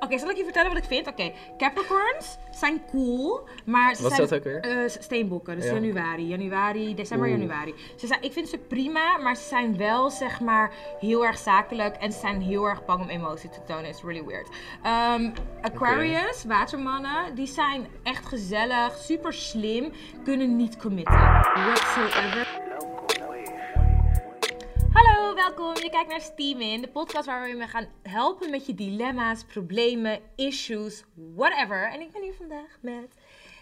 Oké, zal ik je vertellen wat ik vind? Oké, Capricorns zijn cool, maar ze Wat zijn... dat ook weer? eh, steenbokken, dus Ja. januari, januari, december, Oeh. januari. Ze zijn, ik vind ze prima, maar ze zijn wel zeg maar heel erg zakelijk en ze zijn heel erg bang om emotie te tonen. It's really weird. Ehm, Aquarius, watermannen, die zijn echt gezellig, super slim, kunnen niet committen. Whatsoever. Welkom. Je kijkt naar Steam In, de podcast waar we je gaan helpen met je dilemma's, problemen, issues, whatever. En ik ben hier vandaag met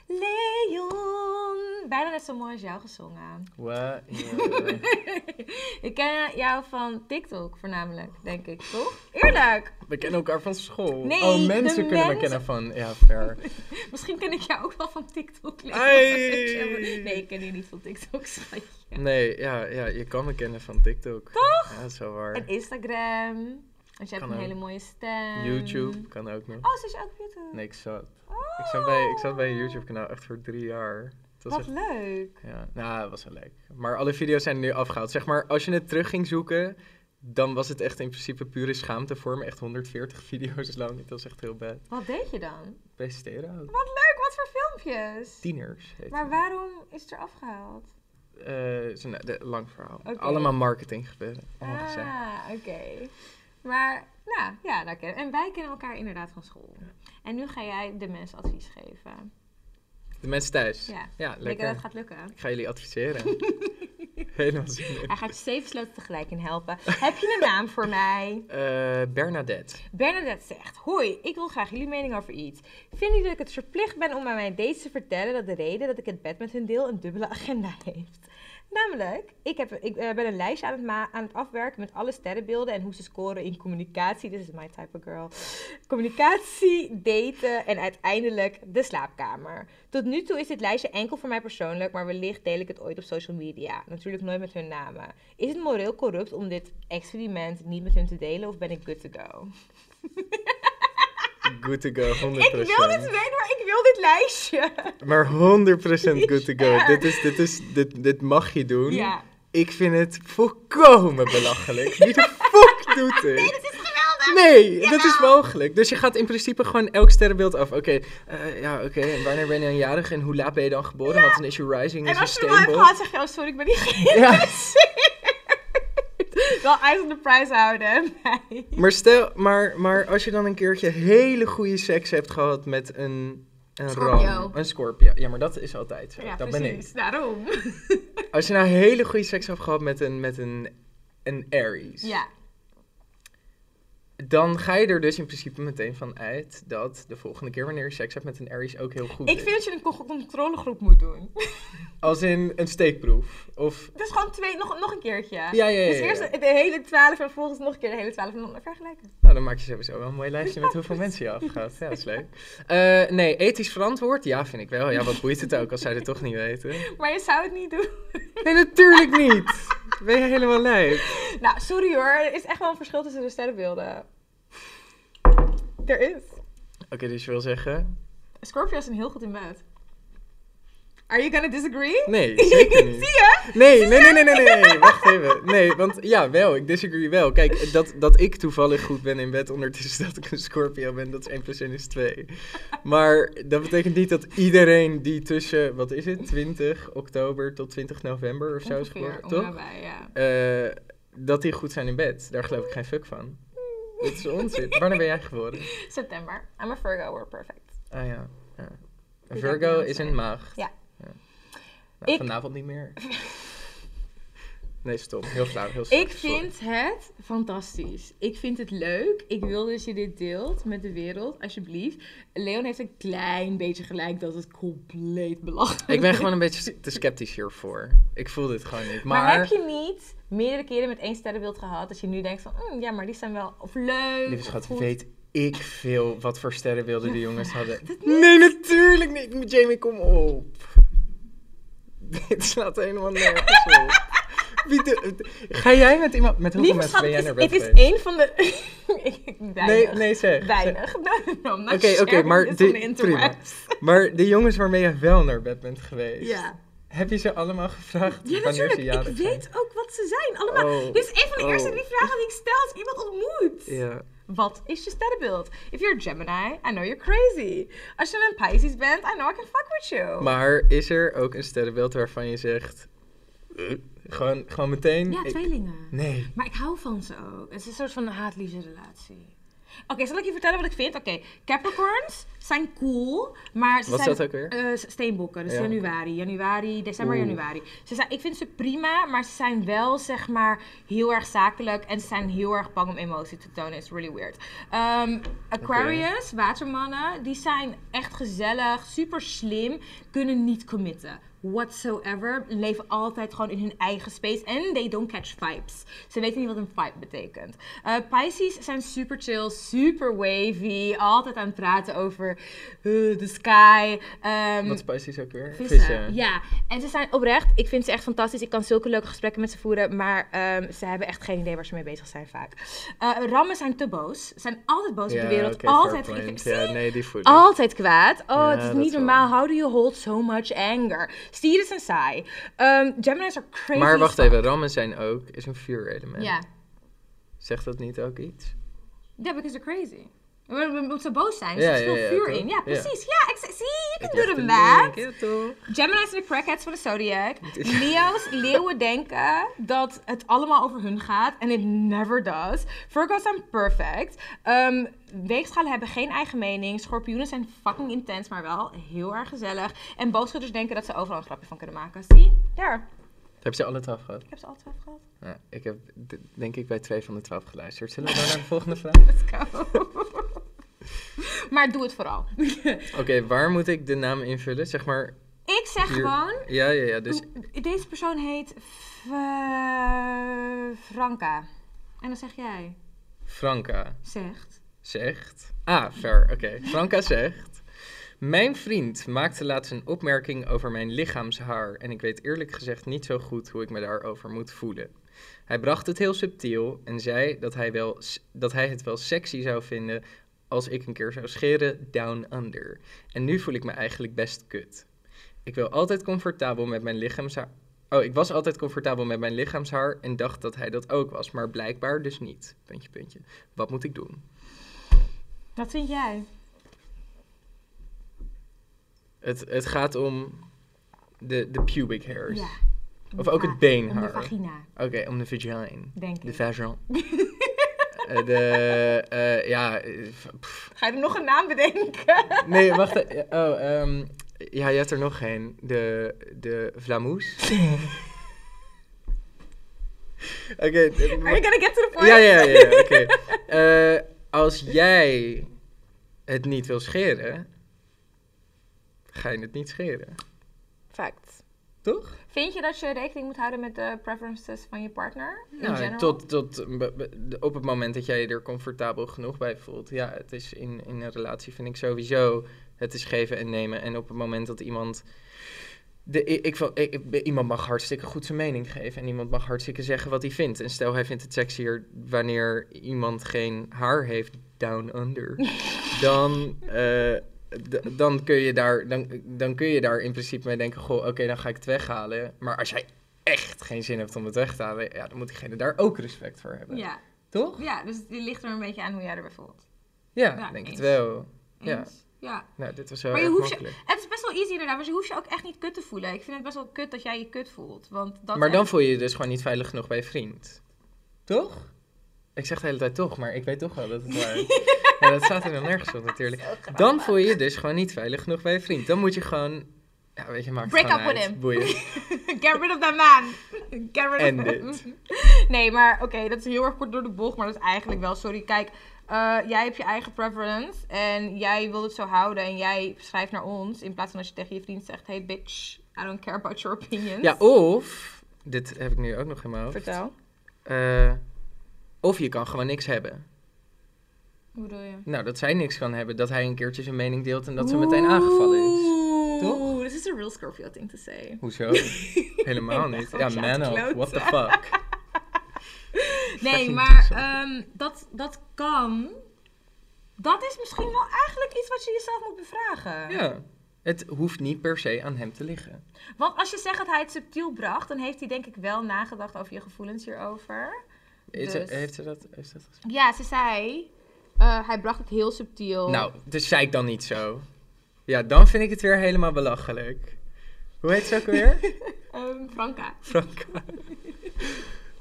Leon. Bijna net zo mooi als jou gezongen. Wat? ik ken jou van TikTok voornamelijk, denk ik, toch? Eerlijk. We kennen elkaar van school. Nee, oh, mensen kunnen me mensen- kennen van... Ja, fair. Misschien ken ik jou ook wel van TikTok. Ai. Nee, ik ken je niet van TikTok, schatje. Nee, ja, ja, je kan me kennen van TikTok. Toch? Ja, dat is wel waar. En Instagram. Want je hebt Kan een ook. hele mooie stem. YouTube kan ook nog. Oh, zit je ook op YouTube? Nee, ik zat. Oh. Ik zat bij, ik zat bij een YouTube kanaal echt voor drie jaar. Wat echt, leuk. ja, nou, het was wel leuk. Maar alle video's zijn nu afgehaald. Zeg maar, als je het terug ging zoeken, dan was het echt in principe pure schaamte voor me. Echt 140 video's lang. Het was echt heel bad. Wat deed je dan? Presenteren ook. Wat leuk, wat voor filmpjes? Tieners. heet Maar het. waarom is het er afgehaald? Eh, is een de- lang verhaal. Allemaal marketing gebeuren. Allemaal. Ah, oké. Maar, nou, ja, dat kennen En wij kennen elkaar inderdaad van school. En nu ga jij de mensen advies geven. De mensen thuis. Ja. Ja, lekker. dat het gaat lukken? Ik ga jullie adviseren. Helemaal zin in. Hij gaat je zeven sloten tegelijk in helpen. Heb je een naam voor mij? Eh, Bernadette. Bernadette zegt: Hoi, ik wil graag jullie mening over iets. Vinden jullie dat ik het verplicht ben om aan mijn dates te vertellen dat de reden dat ik het bed met hun deel een dubbele agenda heeft? Namelijk, ik, heb, ik eh, ben een lijstje aan het, aan het afwerken met alle sterrenbeelden en hoe ze scoren in communicatie. This is my type of girl. Communicatie, daten en uiteindelijk de slaapkamer. Tot nu toe is dit lijstje enkel voor mij persoonlijk, maar wellicht deel ik het ooit op social media. Natuurlijk nooit met hun namen. Is het moreel corrupt om dit experiment niet met hun te delen of ben ik good to go? Good to go, 100%. Ik wil dit weten, maar ik wil dit lijstje. Maar 100% good to go. Ja. Dit, is, dit, is, dit, dit mag je doen. Ja. Ik vind het volkomen belachelijk. Wie de fuck doet dit? Nee, dat is geweldig. Nee, dat is mogelijk. Dus je gaat in principe gewoon elk sterrenbeeld af. Oké, eh, ja, oké. En wanneer ben je dan jarig en hoe laat ben je dan geboren? Want dan is je rising En is een als je hem gehad, zeg je, oh sorry, ik ben niet geïnteresseerd. Wel op de prijs houden. Nee. Maar stel, maar, maar als je dan een keertje hele goede seks hebt gehad met een, een Scorpio. ram, een Scorpio. Ja, maar dat is altijd zo. Ja, dat precies. ben ik. Daarom. Als je nou hele goede seks hebt gehad met een, met een, een Aries, Ja. Dan ga je er dus in principe meteen van uit dat de volgende keer wanneer je seks hebt met een Aries ook heel goed Ik is. vind dat je een co- controlegroep moet doen. Als in een steekproef. Of, Dus gewoon twee, nog, nog een keertje. ja, ja, ja. Dus ja. eerst de hele twaalf en vervolgens nog een keer de hele twaalf en dan vergelijken. Nou, dan maak je sowieso wel een mooi lijstje met hoeveel mensen je afgaat. Ja, dat is leuk. Eh, nee, ethisch verantwoord? Ja, vind ik wel. Ja, wat boeit het ook als zij het toch niet weten? Maar je zou het niet doen. Nee, natuurlijk niet. Ben je helemaal lijf? Nou, sorry hoor. Er is echt wel een verschil tussen de sterrenbeelden. Er is. Oké, dus je wil zeggen? Scorpio's zijn heel goed in bed. Are you gonna disagree? Nee, zeker niet. Zie je? Nee, nee, nee, nee, nee, nee, nee, wacht even. Nee, want ja, wel, ik disagree wel. Kijk, dat, dat ik toevallig goed ben in bed ondertussen dat ik een Scorpio ben, dat is 1 plus 1 is 2. Maar dat betekent niet dat iedereen die tussen, wat is het, 20 oktober tot 20 november of zo is Ongeveer, geboren, toch? nabij, ja. Eh, dat die goed zijn in bed. Daar geloof ik geen fuck van. Dat is onzin. Wanneer ben jij geboren? September. I'm a Virgo, we're perfect. Ah ja. Virgo is een maagd. Ja. Nou, Ik- Vanavond niet meer. Nee, stop. Heel flauw. Heel Ik vind het fantastisch. Ik vind het leuk. Ik wil dat je dit deelt met de wereld, alsjeblieft. Leon heeft een klein beetje gelijk dat het compleet belachelijk sorry. Ik ben gewoon een beetje te sceptisch hiervoor. Ik voel dit gewoon niet. Maar, Maar, heb je niet meerdere keren met één sterrenbeeld gehad dat je nu denkt van, "Mm, ja, maar die zijn wel of leuk. lieve schat, goed." weet ik veel wat voor sterrenbeelden die jongens hadden. Nee, natuurlijk niet. Jamie, kom op. Dit slaat helemaal nergens op. De- Ga jij met iemand... Met hoeveel Lieve mensen ben jij het naar is, bed het is één van de... Ik- Nee, Weinig. nee, zeg. Weinig. No, no, I'm not Oké, oké, maar interwebs. Maar de jongens waarmee je wel naar bed bent geweest... Ja. Heb je ze allemaal gevraagd Ja, wanneer natuurlijk. ze jarig Ik zijn? weet ook wat ze zijn. Allemaal. Oh, Dit is een van de eerste oh. vragen die ik stel als ik iemand ontmoet. Ja. Wat is je sterrenbeeld? If you're a Gemini, I know you're crazy. Als je een Pisces bent, I know I can fuck with you. Maar is er ook een sterrenbeeld waarvan je zegt... eh, gewoon, gewoon meteen... ja, ik- tweelingen. nee. Maar ik hou van ze ook. Het is een soort van haat-liefde relatie. Oké, zal ik je vertellen wat ik vind? Oké, Capricorns zijn cool, maar ze Wat is zijn... dat ook weer? eh, steenbokken, dus Ja. januari, januari, december, Oeh. januari. Ze zijn, ik vind ze prima, maar ze zijn wel, zeg maar, heel erg zakelijk en ze zijn heel erg bang om emotie te tonen. It's really weird. Ehm, Aquarius, watermannen, die zijn echt gezellig, super slim, kunnen niet committen. Whatsoever. Leven altijd gewoon in hun eigen space. En they don't catch vibes. Ze weten niet wat een vibe betekent. Eh, Pisces zijn super chill, super wavy. Altijd aan het praten over eh, the sky. Ehm, Wat is ook weer? Vissen. Ja, en ze zijn oprecht. Ik vind ze echt fantastisch. Ik kan zulke leuke gesprekken met ze voeren. Maar ehm, ze hebben echt geen idee waar ze mee bezig zijn vaak. Eh, rammen zijn te boos. Ze zijn altijd boos op de wereld. altijd? Ja, nee, die voel altijd kwaad. Oh, Ja, het is niet is normaal. How do you hold so much anger? Stieren zijn saai. Ehm Gemini's are crazy. Maar wacht even, rammen zijn ook, is een vuurelement. Ja. Zegt dat niet ook iets? Ja, because they're crazy. We moeten boos zijn. Er Ja, zit veel ja, ja, vuur in. Ja, precies. Ja, ik, zie, can Ik do leg the de math. Gemini's zijn de crackheads van de zodiac. Leo's, leeuwen denken dat het allemaal over hun gaat. En it never does. Virgo's zijn perfect. Ehm weegschalen hebben geen eigen mening. Schorpioenen zijn fucking intens, maar wel heel erg gezellig. En boogschutters denken dat ze overal een grapje van kunnen maken. Zie, daar. Heb je alle twaalf gehad? Ik heb ze alle twaalf gehad. Ja, ik heb denk ik bij twee van de twaalf geluisterd. Zullen we door naar de volgende vraag? Let's go. maar doe het vooral. Oké, waar moet ik de naam invullen? Zeg maar Ik zeg hier. gewoon... Ja, ja, ja. Dus Deze persoon heet Franka. En dan zeg jij... Franka Zegt... zegt. Ah, ver. Oké. Franka zegt. Mijn vriend maakte laatst een opmerking over mijn lichaamshaar en ik weet eerlijk gezegd niet zo goed hoe ik me daarover moet voelen. Hij bracht het heel subtiel en zei dat hij, wel, dat hij het wel sexy zou vinden als ik een keer zou scheren down under. En nu voel ik me eigenlijk best kut. Ik wil altijd comfortabel met mijn lichaamshaar. Oh, ik was altijd comfortabel met mijn lichaamshaar en dacht dat hij dat ook was, maar blijkbaar dus niet. Puntje, puntje. Wat moet ik doen? Wat vind jij? Het, het gaat om de, de pubic hairs. Ja. Of ook het Om beenhaar. de vagina, Oké, om de vagina. denk De ik. vagin. Eh, de, eh, ja, eh, pff. Ga je er nog een naam bedenken? nee, wacht. eh, Oh, ehm, ja, je hebt er nog geen. De, de Vlamoes. Oké. eh, Are you gonna get to the point? ja, ja, ja, ja, oké. Eh, als jij het niet wil scheren, ga je het niet scheren. Fact. Toch? Vind je dat je rekening moet houden met de preferences van je partner? Nou, tot, tot op het moment dat jij je er comfortabel genoeg bij voelt. Ja, het is in, in een relatie vind ik sowieso het is geven en nemen. En op het moment dat iemand... De, ik, ik, iemand mag hartstikke goed zijn mening geven en iemand mag hartstikke zeggen wat hij vindt. En stel hij vindt het sexier wanneer iemand geen haar heeft down under, dan, eh, dan, kun je daar, dan, dan kun je daar in principe mee denken, goh, oké, dan ga ik het weghalen. Maar als jij echt geen zin hebt om het weg te halen, ja, dan moet diegene daar ook respect voor hebben. Ja. Toch? ja, dus die ligt er een beetje aan hoe jij erbij voelt. Ja, Ja, denk eens. het wel. Ja. Eens? Ja. Nou, dit was wel Maar je hoeft je, het is best wel easy inderdaad, maar je hoeft je ook echt niet kut te voelen. Ik vind het best wel kut dat jij je kut voelt. Want dat Maar dan echt- voel je je dus gewoon niet veilig genoeg bij je vriend. Toch? Ik zeg de hele tijd toch, maar ik weet toch wel dat het waar is. Ja, dat staat er dan nergens op natuurlijk. Dan voel je je dus gewoon niet veilig genoeg bij je vriend. Dan moet je gewoon... Ja, weet je, maakt het Break up with him. Boeien. Get rid of that man. Get rid End of him. it. Nee, maar oké, dat is heel erg kort door de bocht, maar dat is eigenlijk wel, sorry. Kijk, eh, jij hebt je eigen preference en jij wil het zo houden en jij schrijft naar ons in plaats van als je tegen je vriend zegt, hey bitch, I don't care about your opinions. Ja, of... Dit heb ik nu ook nog in mijn hoofd. Vertel. Eh, of je kan gewoon niks hebben. Hoe bedoel je? Nou, dat zij niks kan hebben. Dat hij een keertje zijn mening deelt en dat ze meteen aangevallen is. Toch? Oeh, this is a real Scorpio thing to say. Hoezo? Helemaal niet. Ja, man. What the fuck? Nee, maar ehm, dat, dat kan. Dat is misschien wel eigenlijk iets wat je jezelf moet bevragen. Ja. Het hoeft niet per se aan hem te liggen. Want als je zegt dat hij het subtiel bracht, dan heeft hij denk ik wel nagedacht over je gevoelens hierover. Is Dus- heeft ze dat, heeft ze dat gezegd? Ja, ze zei. Eh, hij bracht het heel subtiel. Nou, dus zei ik dan niet zo. Ja, dan vind ik het weer helemaal belachelijk. Hoe heet ze ook weer? Ehm, Franka. Franka.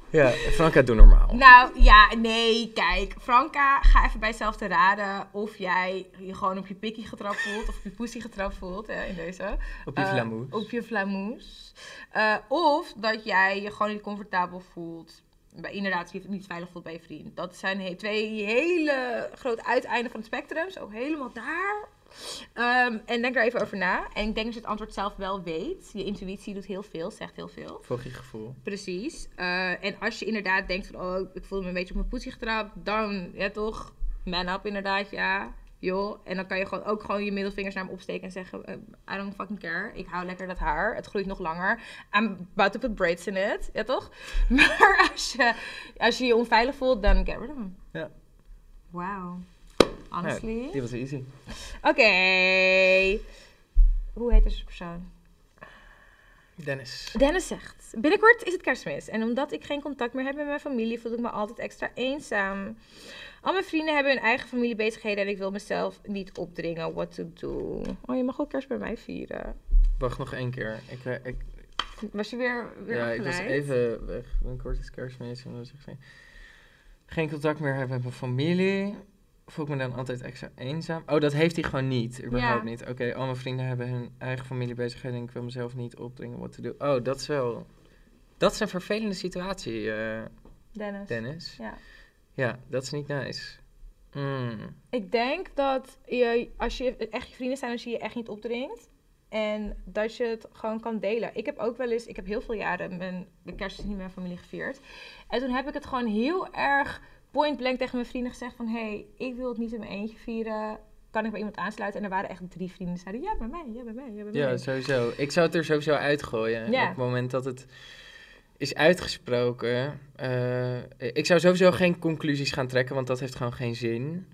ja, Franka, doe normaal. Nou, ja, nee, kijk. Franka, ga even bij jezelf te raden of jij je gewoon op je pikkie getrapt voelt. Of op je poesie getrapt voelt, hè, in deze. Op je flamoes. op je flamoes. Eh, of dat jij je gewoon niet comfortabel voelt. Bij, inderdaad, je niet veilig voelt bij je vriend. Dat zijn he- twee hele grote uiteinden van het spectrum. Zo helemaal daar. Ehm, en denk er even over na. En ik denk dat je het antwoord zelf wel weet. Je intuïtie doet heel veel, zegt heel veel. Volg je gevoel. Precies. Eh, en als je inderdaad denkt van, oh, ik voel me een beetje op mijn poesie getrapt, dan, ja toch, man up inderdaad, ja. Joh. En dan kan je gewoon ook gewoon je middelvingers naar hem opsteken en zeggen, eh, I don't fucking care. Ik hou lekker dat haar. Het groeit nog langer. I'm about to put braids in it. Ja toch? Maar als je als je, je onveilig voelt, dan get rid of him. Ja. Wow. Honestly. Ja, die was easy. Oké. Hoe heet deze persoon? Dennis. Dennis zegt, binnenkort is het kerstmis. En omdat ik geen contact meer heb met mijn familie, voel ik me altijd extra eenzaam. Al mijn vrienden hebben hun eigen familiebezigheden en ik wil mezelf niet opdringen what to do. Oh, je mag ook kerst bij mij vieren. Wacht nog één keer. Ik, eh, ik, Was je weer, weer ja, ik was afgeleid? even weg. Binnenkort is kerstmis. En dan zeg ik, geen contact meer hebben met mijn familie. Voel ik me dan altijd extra eenzaam? Oh, dat heeft hij gewoon niet. Überhaupt Ja. niet. Oké, al mijn vrienden hebben hun eigen familiebezigheden. En ik wil mezelf niet opdringen wat te doen. Oh, dat is wel... Dat is een vervelende situatie, eh, Dennis. Dennis. Ja. Ja, dat is niet nice. Mm. Ik denk dat je, als je echt je vrienden zijn, als je je echt niet opdringt. En dat je het gewoon kan delen. Ik heb ook wel eens, ik heb heel veel jaren mijn, de kerst niet met mijn familie gevierd. En toen heb ik het gewoon heel erg point blank tegen mijn vrienden gezegd van... Hé, hey, ik wil het niet in mijn eentje vieren. Kan ik bij iemand aansluiten? En er waren echt drie vrienden die zeiden, ja, bij mij, ja, bij mij, ja, bij Ja, mij. sowieso. Ik zou het er sowieso uitgooien. Ja. Op het moment dat het is uitgesproken. eh, ik zou sowieso geen conclusies gaan trekken, want dat heeft gewoon geen zin.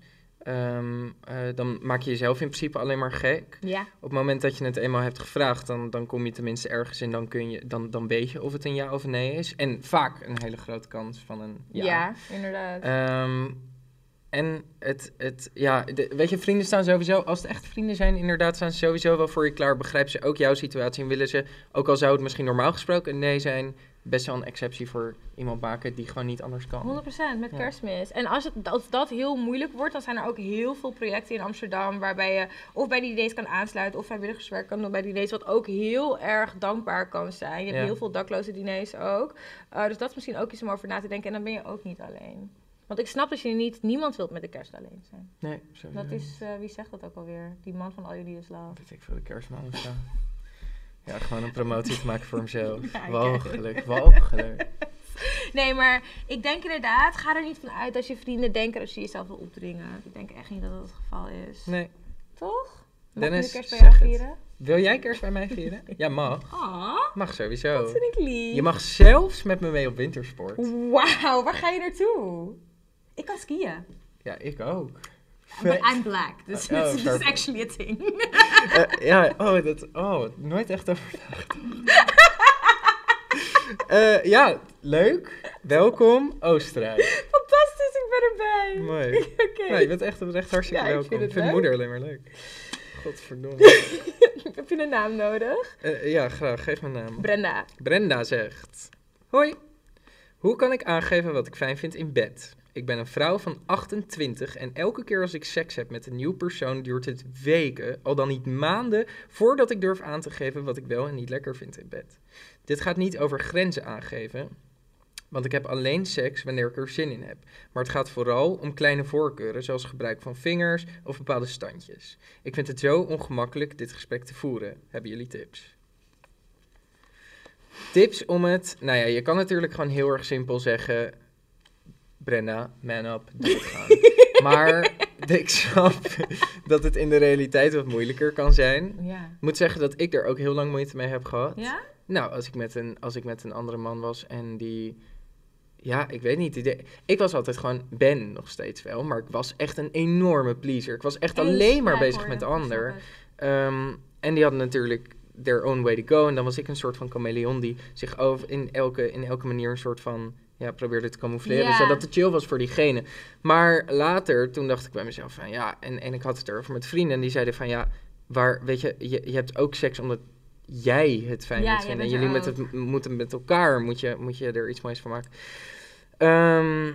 Ehm, eh, dan maak je jezelf in principe alleen maar gek. Ja, Op het moment dat je het eenmaal hebt gevraagd, dan, dan kom je tenminste ergens in. Dan, kun je, dan, dan weet je of het een ja of een nee is. En vaak een hele grote kans van een ja. ja. inderdaad. Ehm, en het, het ja, de- weet je, vrienden staan sowieso, als het echt vrienden zijn, inderdaad, staan ze sowieso wel voor je klaar. Begrijpen ze ook jouw situatie en willen ze, ook al zou het misschien normaal gesproken een nee zijn, best wel een exceptie voor iemand maken die gewoon niet anders kan. 100% met Ja. kerstmis. En als, het, als dat heel moeilijk wordt, dan zijn er ook heel veel projecten in Amsterdam waarbij je of bij die idees kan aansluiten of vrijwilligerswerk kan doen bij die idees, wat ook heel erg dankbaar kan zijn. Je hebt Ja. heel veel dakloze diners ook. Uh, dus dat is misschien ook iets om over na te denken. En dan ben je ook niet alleen. Want ik snap dat je niet, niemand wilt met de kerst alleen zijn. Nee, sowieso. Dat is, uh, wie zegt dat ook alweer? Die man van All You Need Is Love. Weet ik veel, de kerstman of zo. Ja, gewoon een promotie te maken voor hemzelf. Ja, walgelijk, walgelijk. Nee, maar ik denk inderdaad, ga er niet van uit als je vrienden denken dat je jezelf wil opdringen. Ik denk echt niet dat dat het geval is. Nee. Toch? Mag Dennis, ik kerst bij jou het. vieren? Wil jij kerst bij mij vieren? Ja, mag. Ah, Mag sowieso. dat vind ik lief. Je mag zelfs met me mee op wintersport. Wauw, waar ga je naartoe? Ik kan skiën. Ja, ik ook. But I'm black, dus Oh, is actually a thing. Eh, ja, oh, dat, oh, nooit echt over nagedacht. Eh, ja, leuk. Welkom, Oostenrijk. Fantastisch, ik ben erbij. Mooi. Oké. Nou, je bent echt oprecht hartstikke Ja, ik welkom. vind het ik vind leuk. moeder alleen maar leuk. Godverdomme. Heb je een naam nodig? Eh, ja, graag. Geef mijn naam. Brenda. Brenda zegt: Hoi. Hoe kan ik aangeven wat ik fijn vind in bed? Ik ben een vrouw van 28 en elke keer als ik seks heb met een nieuw persoon duurt het weken, al dan niet maanden, voordat ik durf aan te geven wat ik wel en niet lekker vind in bed. Dit gaat niet over grenzen aangeven, want ik heb alleen seks wanneer ik er zin in heb. Maar het gaat vooral om kleine voorkeuren, zoals gebruik van vingers of bepaalde standjes. Ik vind het zo ongemakkelijk dit gesprek te voeren. Hebben jullie tips? Tips om het. Nou ja, je kan natuurlijk gewoon heel erg simpel zeggen. Brenda, man up, gewoon. maar ik snap dat het in de realiteit wat moeilijker kan zijn. Ja. Ik moet zeggen dat ik er ook heel lang moeite mee heb gehad. Ja? Nou, als ik, met een, als ik met een andere man was en die. Ja, ik weet niet. Ik was altijd gewoon, ben nog steeds wel, maar ik was echt een enorme pleaser. Ik was echt alleen maar Ja, bezig hoor met de ander. Ehm, en die hadden natuurlijk their own way to go. En dan was ik een soort van chameleon die zich over in elke, in elke manier een soort van ja, probeerde te camoufleren, Ja. zodat het chill was voor diegene. Maar later, toen dacht ik bij mezelf van ja, en, en ik had het erover met vrienden en die zeiden van ja, waar, weet je, je, je hebt ook seks omdat jij het fijn Ja, vinden. En jullie met het, moeten met elkaar, moet je, moet je er iets moois van maken. Ehm,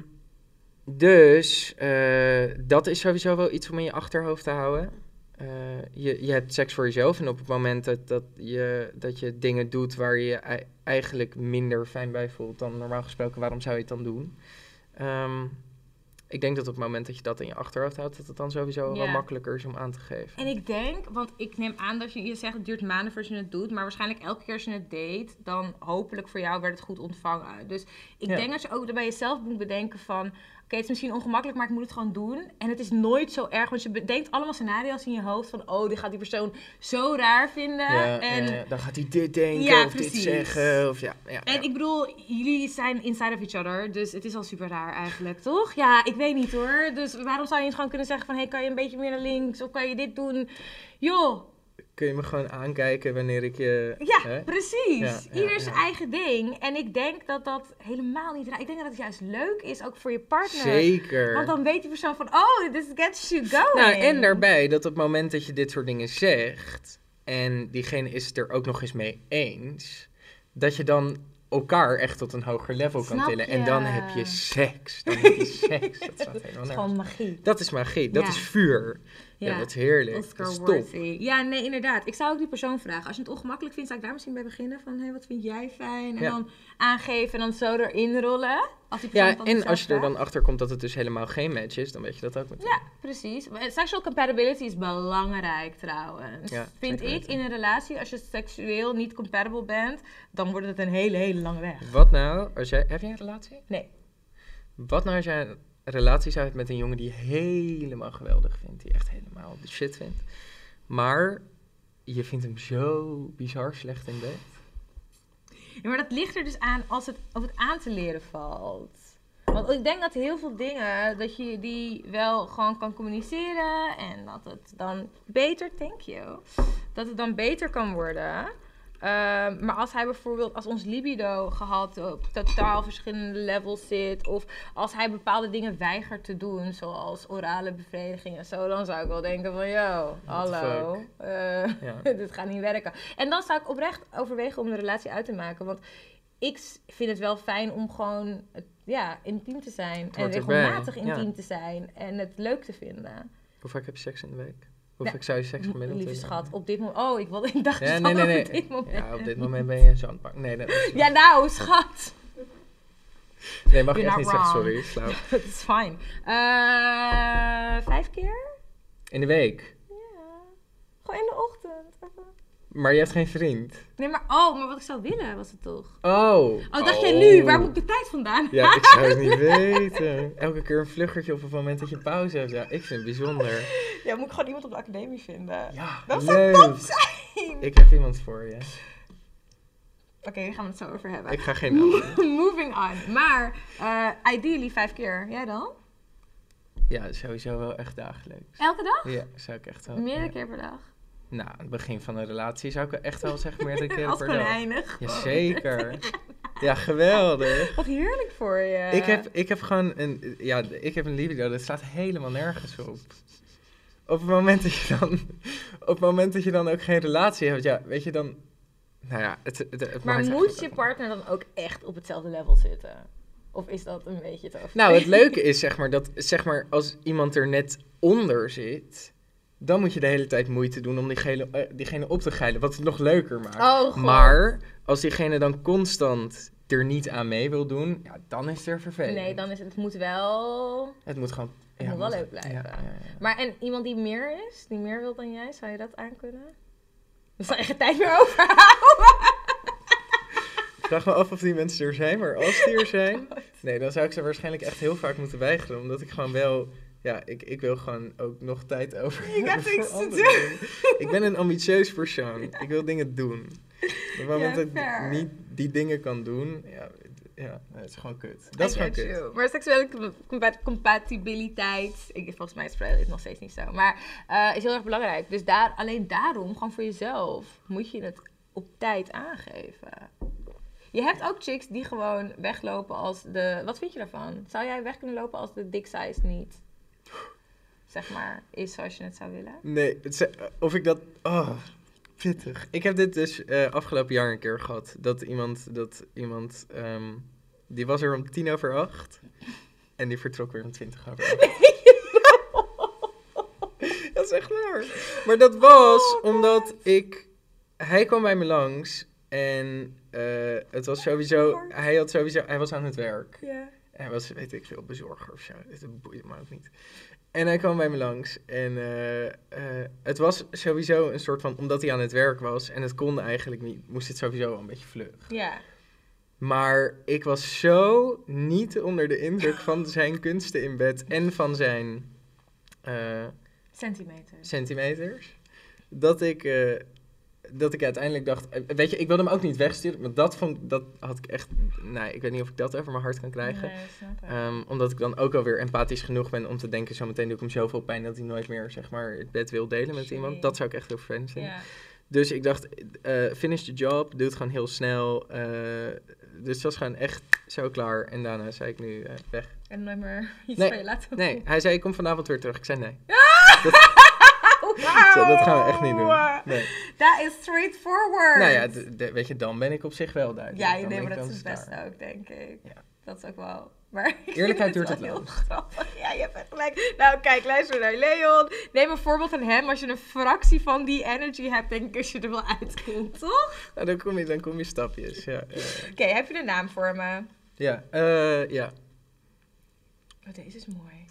dus eh, dat is sowieso wel iets om in je achterhoofd te houden. Eh, je, je hebt seks voor jezelf en op het moment dat, dat, je, dat je dingen doet waar je je ei- eigenlijk minder fijn bij voelt dan normaal gesproken, waarom zou je het dan doen? Ehm, ik denk dat op het moment dat je dat in je achterhoofd houdt, dat het dan sowieso wel makkelijker is om aan te geven. En ik denk, want ik neem aan dat je, je zegt het duurt maanden voordat je het doet, maar waarschijnlijk elke keer als je het deed, dan hopelijk voor jou werd het goed ontvangen. Dus ik Ja. denk dat je ook bij jezelf moet bedenken van, het is misschien ongemakkelijk, maar ik moet het gewoon doen. En het is nooit zo erg, want je bedenkt allemaal scenario's in je hoofd van, oh, dit gaat die persoon zo raar vinden. Ja, en dan gaat hij dit denken Ja, of dit zeggen. Of ja, ja, En ik bedoel, jullie zijn inside of each other, dus het is al super raar eigenlijk, toch? Ja, ik weet niet hoor. Dus waarom zou je niet gewoon kunnen zeggen van, hey, kan je een beetje meer naar links? Of kan je dit doen? Joh, Kun je me gewoon aankijken wanneer ik je... ja, hè? precies. Ja, ja, Ieder zijn ja. eigen ding. En ik denk dat dat helemaal niet raar Ik denk dat het juist leuk is, ook voor je partner. Zeker. Want dan weet die persoon van, oh, this gets you going. Nou, en daarbij dat op het moment dat je dit soort dingen zegt... en diegene is het er ook nog eens mee eens... dat je dan elkaar echt tot een hoger level kan tillen. En dan heb je seks. Dan heb je seks. Dat staat helemaal Het is gewoon magie. Dat is magie. Dat Ja. is vuur. Ja, dat is heerlijk. is. Oscar-worthy. Ja, nee, inderdaad. Ik zou ook die persoon vragen. Als je het ongemakkelijk vindt, zou ik daar misschien bij beginnen. Van, hé, wat vind jij fijn? En Ja. dan aangeven en dan zo erin rollen. Als die Ja, en als je er dan achter komt dat het dus helemaal geen match is... dan weet je dat ook meteen. Ja, precies. Sexual compatibility is belangrijk trouwens. Ja, Vind ik in een relatie, als je seksueel niet compatible bent, dan wordt het een hele, hele lange weg. Wat nou, als jij... Heb jij een relatie? Nee. Wat nou als jij een relatie zou hebben met een jongen die je helemaal geweldig vindt, die echt helemaal de shit vindt, maar je vindt hem zo bizar slecht in bed? Maar dat ligt er dus aan als het, of het aan te leren valt. Want ik denk dat heel veel dingen, dat je die wel gewoon kan communiceren. En dat het dan beter, thank you, dat het dan beter kan worden. Ehm, maar als hij bijvoorbeeld, als ons libido gehad op totaal verschillende levels zit. Of als hij bepaalde dingen weigert te doen, zoals orale bevrediging en zo. Dan zou ik wel denken van, yo, hallo, eh, Ja. dit gaat niet werken. En dan zou ik oprecht overwegen om de relatie uit te maken. Want ik vind het wel fijn om gewoon ja, intiem te zijn. En erbij, regelmatig ja. intiem te zijn. En het leuk te vinden. Hoe vaak heb je seks in de week? Ja, vaak zou je seks gemiddeld Lieve schat, op dit moment... Oh, ik, wilde, ik dacht nee, nee. dit moment. Ja, op dit moment ben je een zandbak. Nee, dat is Ja, nou, schat. Nee, mag je echt niet zeggen, sorry. Dat is fijn. Eh, vijf keer? In de week. Ja. Gewoon in de ochtend. even. Maar je hebt geen vriend. Nee, maar... Oh, maar wat ik zou willen was het toch? Oh. Oh, dacht jij nu? Waar moet ik de tijd vandaan Ja, ik zou het niet weten. Elke keer een vluggertje op het moment dat je pauze hebt. Ja, ik vind het bijzonder. Ja, moet ik gewoon iemand op de academie vinden. Ja, Dat zou leuk. top zijn. Ik heb iemand voor je. Oké, daar gaan we het zo over hebben. Ik ga geen naam noemen. Moving on. Maar, eh, ideally vijf keer. Jij dan? Ja, sowieso wel echt dagelijks. Elke dag? Ja, zou ik echt wel. Meerdere ja. keer per dag? Nou, aan het begin van een relatie zou ik echt wel zeggen meerdere keren per dag. Jazeker. Ja, geweldig. Wat heerlijk voor je. Ik heb, ik heb gewoon een, ja, ik heb een libido, dat slaat helemaal nergens op. Op het moment dat je dan, op het moment dat je dan ook geen relatie hebt, ja, weet je dan, nou ja, het, het, het Maar moet je partner dan ook echt op hetzelfde level zitten? Of is dat een beetje te? Nou, het leuke is zeg maar dat, zeg maar, als iemand er net onder zit, dan moet je de hele tijd moeite doen om diegene, eh, diegene op te geilen, wat het nog leuker maakt. Oh, maar als diegene dan constant er niet aan mee wil doen, ja, dan is het er vervelend. Nee, dan is het, het moet wel... Het moet gewoon... Het moet wel leuk blijven. Ja, ja, ja. Maar en iemand die meer is, die meer wil dan jij, zou je dat aankunnen? Dan zou je geen tijd meer overhouden. Ik vraag me af of die mensen er zijn, maar als die er zijn... Nee, dan zou ik ze waarschijnlijk echt heel vaak moeten weigeren. Omdat ik gewoon wel... Ja, ik, ik wil gewoon ook nog tijd over You got hebben things voor to andere do. dingen. Ik ben een ambitieus persoon. Ik wil dingen doen. Op het moment Ja, dat ik niet die dingen kan doen... Ja, ja dat is gewoon kut. I Dat is gewoon kut. you. Maar seksuele com- compa- compatibiliteit, ik, volgens mij is het nog steeds niet zo, maar eh, is heel erg belangrijk. Dus daar, alleen daarom, gewoon voor jezelf, moet je het op tijd aangeven. Je hebt ook chicks die gewoon weglopen als de... Wat vind je daarvan? Zou jij weg kunnen lopen als de dick size niet, zeg maar, is zoals je het zou willen? Nee, het of ik dat... Oh, pittig. Ik heb dit dus eh, afgelopen jaar een keer gehad. Dat iemand, dat iemand ehm, die was er om tien over acht. En die vertrok weer om twintig over acht. dat is echt waar. Maar dat was Oh, omdat ik... Hij kwam bij me langs en eh, het was sowieso... Hij, had sowieso... Hij was aan het werk. Ja. Hij was, weet ik veel, bezorger of zo. Het boeit me ook niet. En hij kwam bij me langs. En eh, eh, het was sowieso een soort van... Omdat hij aan het werk was en het kon eigenlijk niet... Moest het sowieso een beetje vlug. Ja. Maar ik was zo niet onder de indruk van zijn kunsten in bed... en van zijn eh, Centimeter. centimeters... dat ik... dat ik uiteindelijk dacht, eh, weet je, ik wilde hem ook niet wegsturen, want dat, vond, dat had ik echt, nee, ik weet niet of ik dat over mijn hart kan krijgen. Nee. Ehm, omdat ik dan ook alweer empathisch genoeg ben om te denken, zometeen doe ik hem zoveel pijn dat hij nooit meer zeg maar, het bed wil delen met iemand. Dat zou ik echt heel vervelend vinden. ja. Dus ik dacht, eh, finish the job, doe het gewoon heel snel. eh, dus het was gewoon echt zo klaar. En daarna zei ik nu weg. En nooit meer iets Nee, van je laten Nee, hij zei ik kom vanavond weer terug. Ik zei nee. Zo, dat gaan we echt niet doen. Nee. Dat is straightforward. Nou ja, weet je, dan ben ik op zich wel duidelijk. Ja, Dan nee, ben maar ik dat is het beste klaar. ook, denk ik. Ja. Dat is ook wel... Maar Eerlijkheid duurt het grappig. Ja, je hebt echt gelijk. Nou, kijk, luister naar Leon. Neem een voorbeeld van hem. Als je een fractie van die energy hebt, denk ik als je er wel uitkomt, toch? Nou, dan kom je, dan kom je stapjes. Ja, ja. Oké, heb je een naam voor me? ja, eh, ja. Oh, deze is mooi.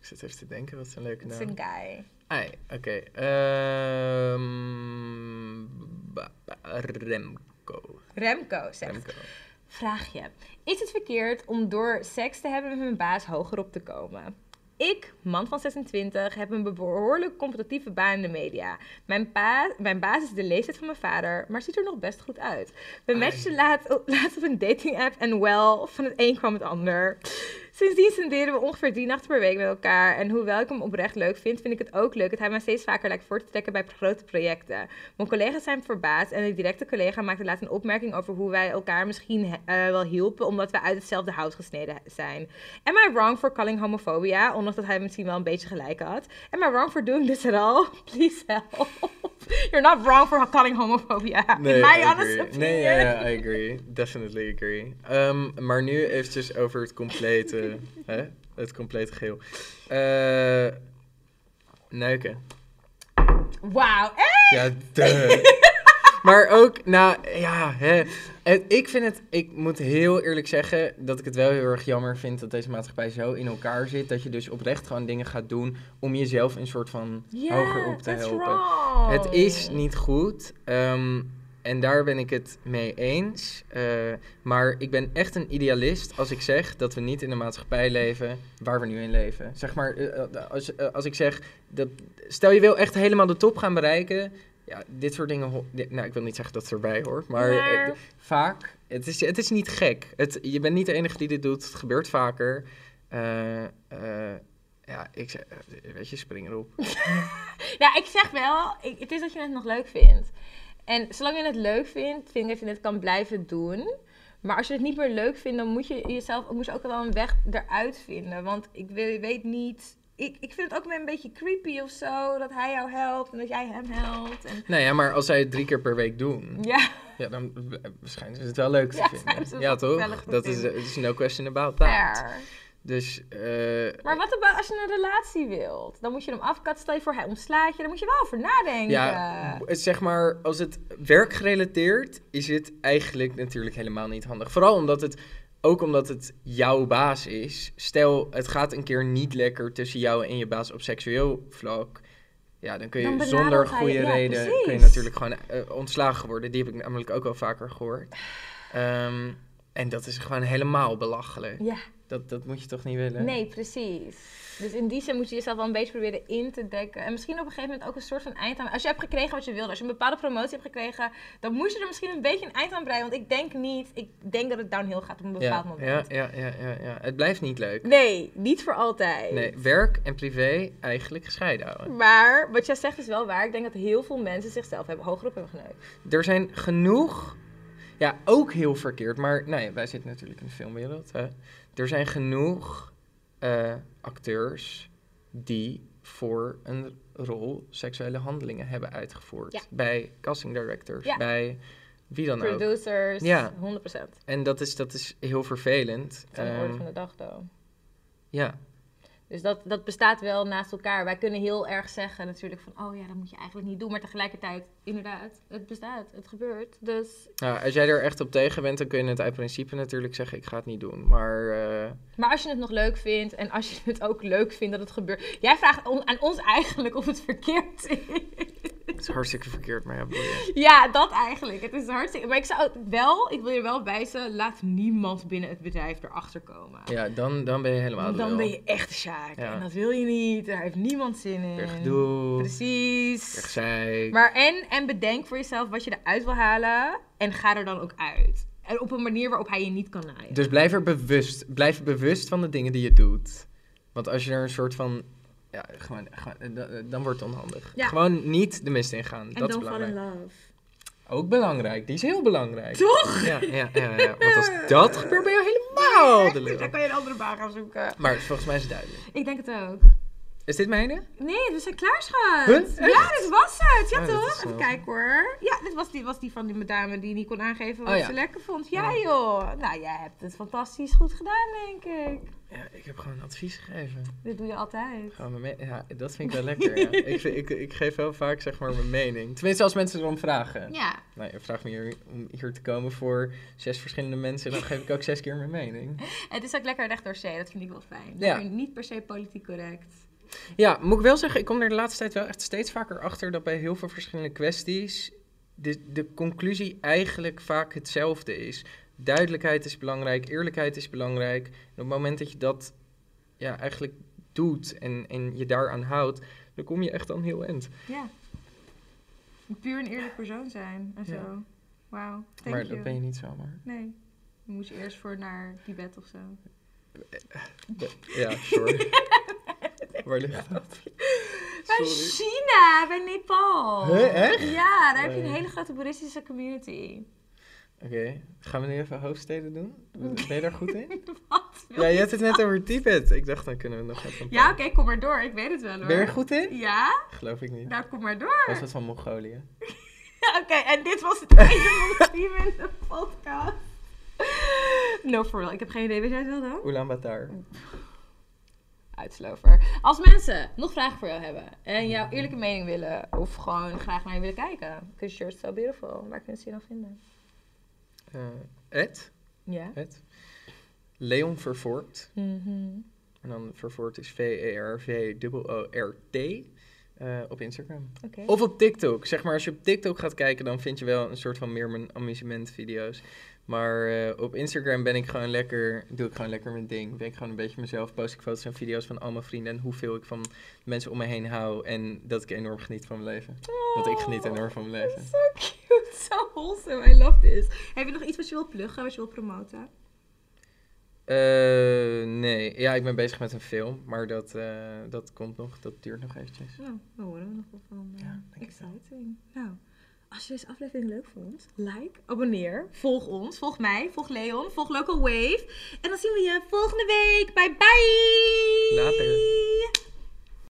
Ik zit even te denken, wat is een leuke Het is naam. een guy. Ai, oké. Ehm, Remco. Remco zegt. Remco. Vraagje. Is het verkeerd om door seks te hebben met mijn baas hoger op te komen? Ik, man van 26, heb een behoorlijk competitieve baan in de media. Mijn, pa, mijn baas is de leeftijd van mijn vader, maar ziet er nog best goed uit. We matchten laat, laat op een dating app en wel, van het een kwam het ander. Sindsdien spenderen we ongeveer drie nachten per week met elkaar. En hoewel ik hem oprecht leuk vind, vind ik het ook leuk dat hij mij steeds vaker lijkt voor te trekken bij grote projecten. Mijn collega's zijn verbaasd en een directe collega maakte laatst een opmerking over hoe wij elkaar misschien eh, wel hielpen omdat we uit hetzelfde hout gesneden zijn. Am I wrong for calling homophobia? Ondanks dat hij misschien wel een beetje gelijk had. Am I wrong for doing this at all? Please help. You're not wrong for calling homophobia. My honest opinion. Nee, ja, ja, I agree. Definitely agree. Ehm, maar nu eventjes over het complete, hè? Het complete geheel. Eh neuken. Wauw, echt? Ja, duh. maar ook, nou ja, hè. Het, ik vind het, ik moet heel eerlijk zeggen dat ik het wel heel erg jammer vind dat deze maatschappij zo in elkaar zit. Dat je dus oprecht gewoon dingen gaat doen om jezelf een soort van hoger op te helpen. wrong. Het is niet goed. ehm, en daar ben ik het mee eens. Eh, maar ik ben echt een idealist als ik zeg dat we niet in een maatschappij leven waar we nu in leven. Zeg maar, eh, eh, als, als ik zeg, dat, stel je wil echt helemaal de top gaan bereiken. Ja, dit soort dingen. dit- nou, ik wil niet zeggen dat het erbij hoort, maar, Maar- vaak. Het is, het is niet gek. Het, je bent niet de enige die dit doet. Het gebeurt vaker. Ja, ik zeg, weet je, spring erop. Nou, ik zeg wel, ik, het is dat je het nog leuk vindt. En zolang je het leuk vindt, vind ik dat je het kan blijven doen. Maar als je het niet meer leuk vindt, dan moet je jezelf moet je ook wel een weg eruit vinden. Want ik weet niet. Ik, ik vind het ook wel een beetje creepy of zo. Dat hij jou helpt en dat jij hem helpt. En, Nou ja, maar als zij het drie keer per week doen, ja, ja, dan waarschijnlijk is het wel leuk te Ja, vinden. Ja, toch? Dat is, vinden. is no question about that. fair. Dus, eh, Maar wat about als je een relatie wilt? Dan moet je hem afkatten. Stel je voor, hij ontslaat je. Dan moet je wel over nadenken. ja, zeg maar, als het werkgerelateerd is het eigenlijk natuurlijk helemaal niet handig. Vooral omdat het, ook omdat het jouw baas is. Stel, het gaat een keer niet lekker tussen jou en je baas op seksueel vlak. Ja, dan kun je Dan zonder goede ja, reden kun je natuurlijk gewoon eh, ontslagen worden. Die heb ik namelijk ook al vaker gehoord. Ehm, en dat is gewoon helemaal belachelijk. Ja. Dat, dat moet je toch niet willen? Nee, precies. Dus in die zin moet je jezelf wel een beetje proberen in te dekken. En misschien op een gegeven moment ook een soort van eind aan. Als je hebt gekregen wat je wilde, als je een bepaalde promotie hebt gekregen, dan moet je er misschien een beetje een eind aan breien. Want ik denk niet, ik denk dat het downhill gaat op een bepaald ja, moment. ja, ja, ja, ja, ja. Het blijft niet leuk. Nee, niet voor altijd. Nee, werk en privé eigenlijk gescheiden houden. Maar wat jij zegt is wel waar. Ik denk dat heel veel mensen zichzelf hebben hoger op hebben geneukt. Er zijn genoeg. Ja, ook heel verkeerd. Maar nee, wij zitten natuurlijk in de filmwereld. Hè. Er zijn genoeg eh, acteurs die voor een rol seksuele handelingen hebben uitgevoerd. Ja. Bij casting directors, Ja. bij wie dan ook. Producers, Ja. 100%. En dat is, dat is heel vervelend. Van de orde Ehm, van de dag, though. ja, Dus dat, dat bestaat wel naast elkaar. Wij kunnen heel erg zeggen natuurlijk van, oh ja, dat moet je eigenlijk niet doen. Maar tegelijkertijd, inderdaad, het bestaat, het gebeurt. Dus nou, als jij er echt op tegen bent, dan kun je het uit principe natuurlijk zeggen, ik ga het niet doen. Maar eh, Maar als je het nog leuk vindt en als je het ook leuk vindt dat het gebeurt. Jij vraagt on- aan ons eigenlijk of het verkeerd is. het is hartstikke verkeerd, maar ja, boeien. Ja, dat eigenlijk. Het is hartstikke. Maar ik zou wel, ik wil je wel wijzen, laat niemand binnen het bedrijf erachter komen. Ja, dan, dan ben je helemaal Dan ben je echt de Ja. En dat wil je niet. Daar heeft niemand zin in. Weer gedoe, Precies. weer gezeik. Maar en, en bedenk voor jezelf wat je eruit wil halen. En ga er dan ook uit. En op een manier waarop hij je niet kan naaien. Dus blijf er bewust, blijf bewust van de dingen die je doet. Want als je er een soort van, ja, gewoon, gewoon- eh, da- dan wordt het onhandig. Ja. Gewoon niet de mist ingaan. en dat is fall in belangrijk. love. Ook belangrijk. Die is heel belangrijk. Toch? Ja, ja, ja, ja. Want als dat gebeurt, ben je helemaal de Dan lul. kan je een andere baan gaan zoeken. Maar volgens mij is het duidelijk. Ik denk het ook. Is dit mijne? Nee, we zijn klaar, schat. Huh? Ja, dit was het. Ja, Oh, toch? Even kijken hoor. Ja, dit was die, was die van die dame die niet kon aangeven wat Oh, ja. ze lekker vond. Ja, Ja. joh. Nou, jij hebt het fantastisch goed gedaan, denk ik. Ja, ik heb gewoon advies gegeven. Dit doe je altijd. Gewoon mijn me- ja, dat vind ik wel lekker. Ja. ik, vind- ik, ik geef wel vaak zeg maar mijn mening. Tenminste, als mensen erom vragen. Ja. Nou, je vraagt me hier, om hier te komen voor zes verschillende mensen, dan geef ik ook zes keer mijn mening. Het is ook lekker recht door zee. Dat vind ik wel fijn. Ja. Niet per se politiek correct. Ja, moet ik wel zeggen, ik kom er de laatste tijd wel echt steeds vaker achter dat bij heel veel verschillende kwesties de, de conclusie eigenlijk vaak hetzelfde is. Duidelijkheid is belangrijk, eerlijkheid is belangrijk. En op het moment dat je dat ja, eigenlijk doet en, en je daaraan houdt, dan kom je echt aan heel eind. Ja. Een puur en eerlijk persoon zijn en Ja. zo. Wauw. Thank maar you. dat ben je niet zomaar. Nee. Dan moet je eerst voor naar Tibet of zo. Ja, sure. Waar ligt dat? Bij Sorry. China, bij Nepal. Huh, echt? Ja, daar heb je een hele grote boeddhistische community. Oké, gaan we nu even hoofdsteden doen? Ben je daar goed in? Wat? Ja, je had het net over Tibet. Ik dacht, dan kunnen we nog even... Ja, oké, kom maar door. Ik weet het wel hoor. Ben je er goed in? Ja? Geloof ik niet. Nou, kom maar door. Was dat van Mongolië? Oké, en dit was het ene team in de podcast. No, for real. Ik heb geen idee. Weet jij het wel dan? Ulaanbaatar. Uitslover. Als mensen nog vragen voor jou hebben en jouw eerlijke mening willen, of gewoon graag naar je willen kijken, because you're so beautiful, waar kunnen ze je dan vinden? Eh, Ed? Ja. Ed? Leon Vervoort. Mhm. En dan Vervoort is V-E-R-V-O-O-R-T. eh, op Instagram. Of op TikTok. Zeg maar, als je op TikTok gaat kijken, dan vind je wel een soort van meer mijn amusementvideo's. Maar eh, op Instagram ben ik gewoon lekker, doe ik gewoon lekker mijn ding. Ben ik gewoon een beetje mezelf, post ik foto's en video's van al mijn vrienden en hoeveel ik van mensen om me heen hou. En dat ik enorm geniet van mijn leven. Want ik geniet enorm van mijn leven. So so wholesome. I love this. Heb je nog iets wat je wilt pluggen, wat je wilt promoten? Eh, nee, ja, ik ben bezig met een film, maar dat, eh, dat komt nog, dat duurt nog eventjes. Nou, daar horen we nog wel van. eh, Ja, exciting. Nou, als je deze aflevering leuk vond, like, abonneer, volg ons, volg mij, volg Leon, volg Local Wave. En dan zien we je volgende week. Bye bye! Later.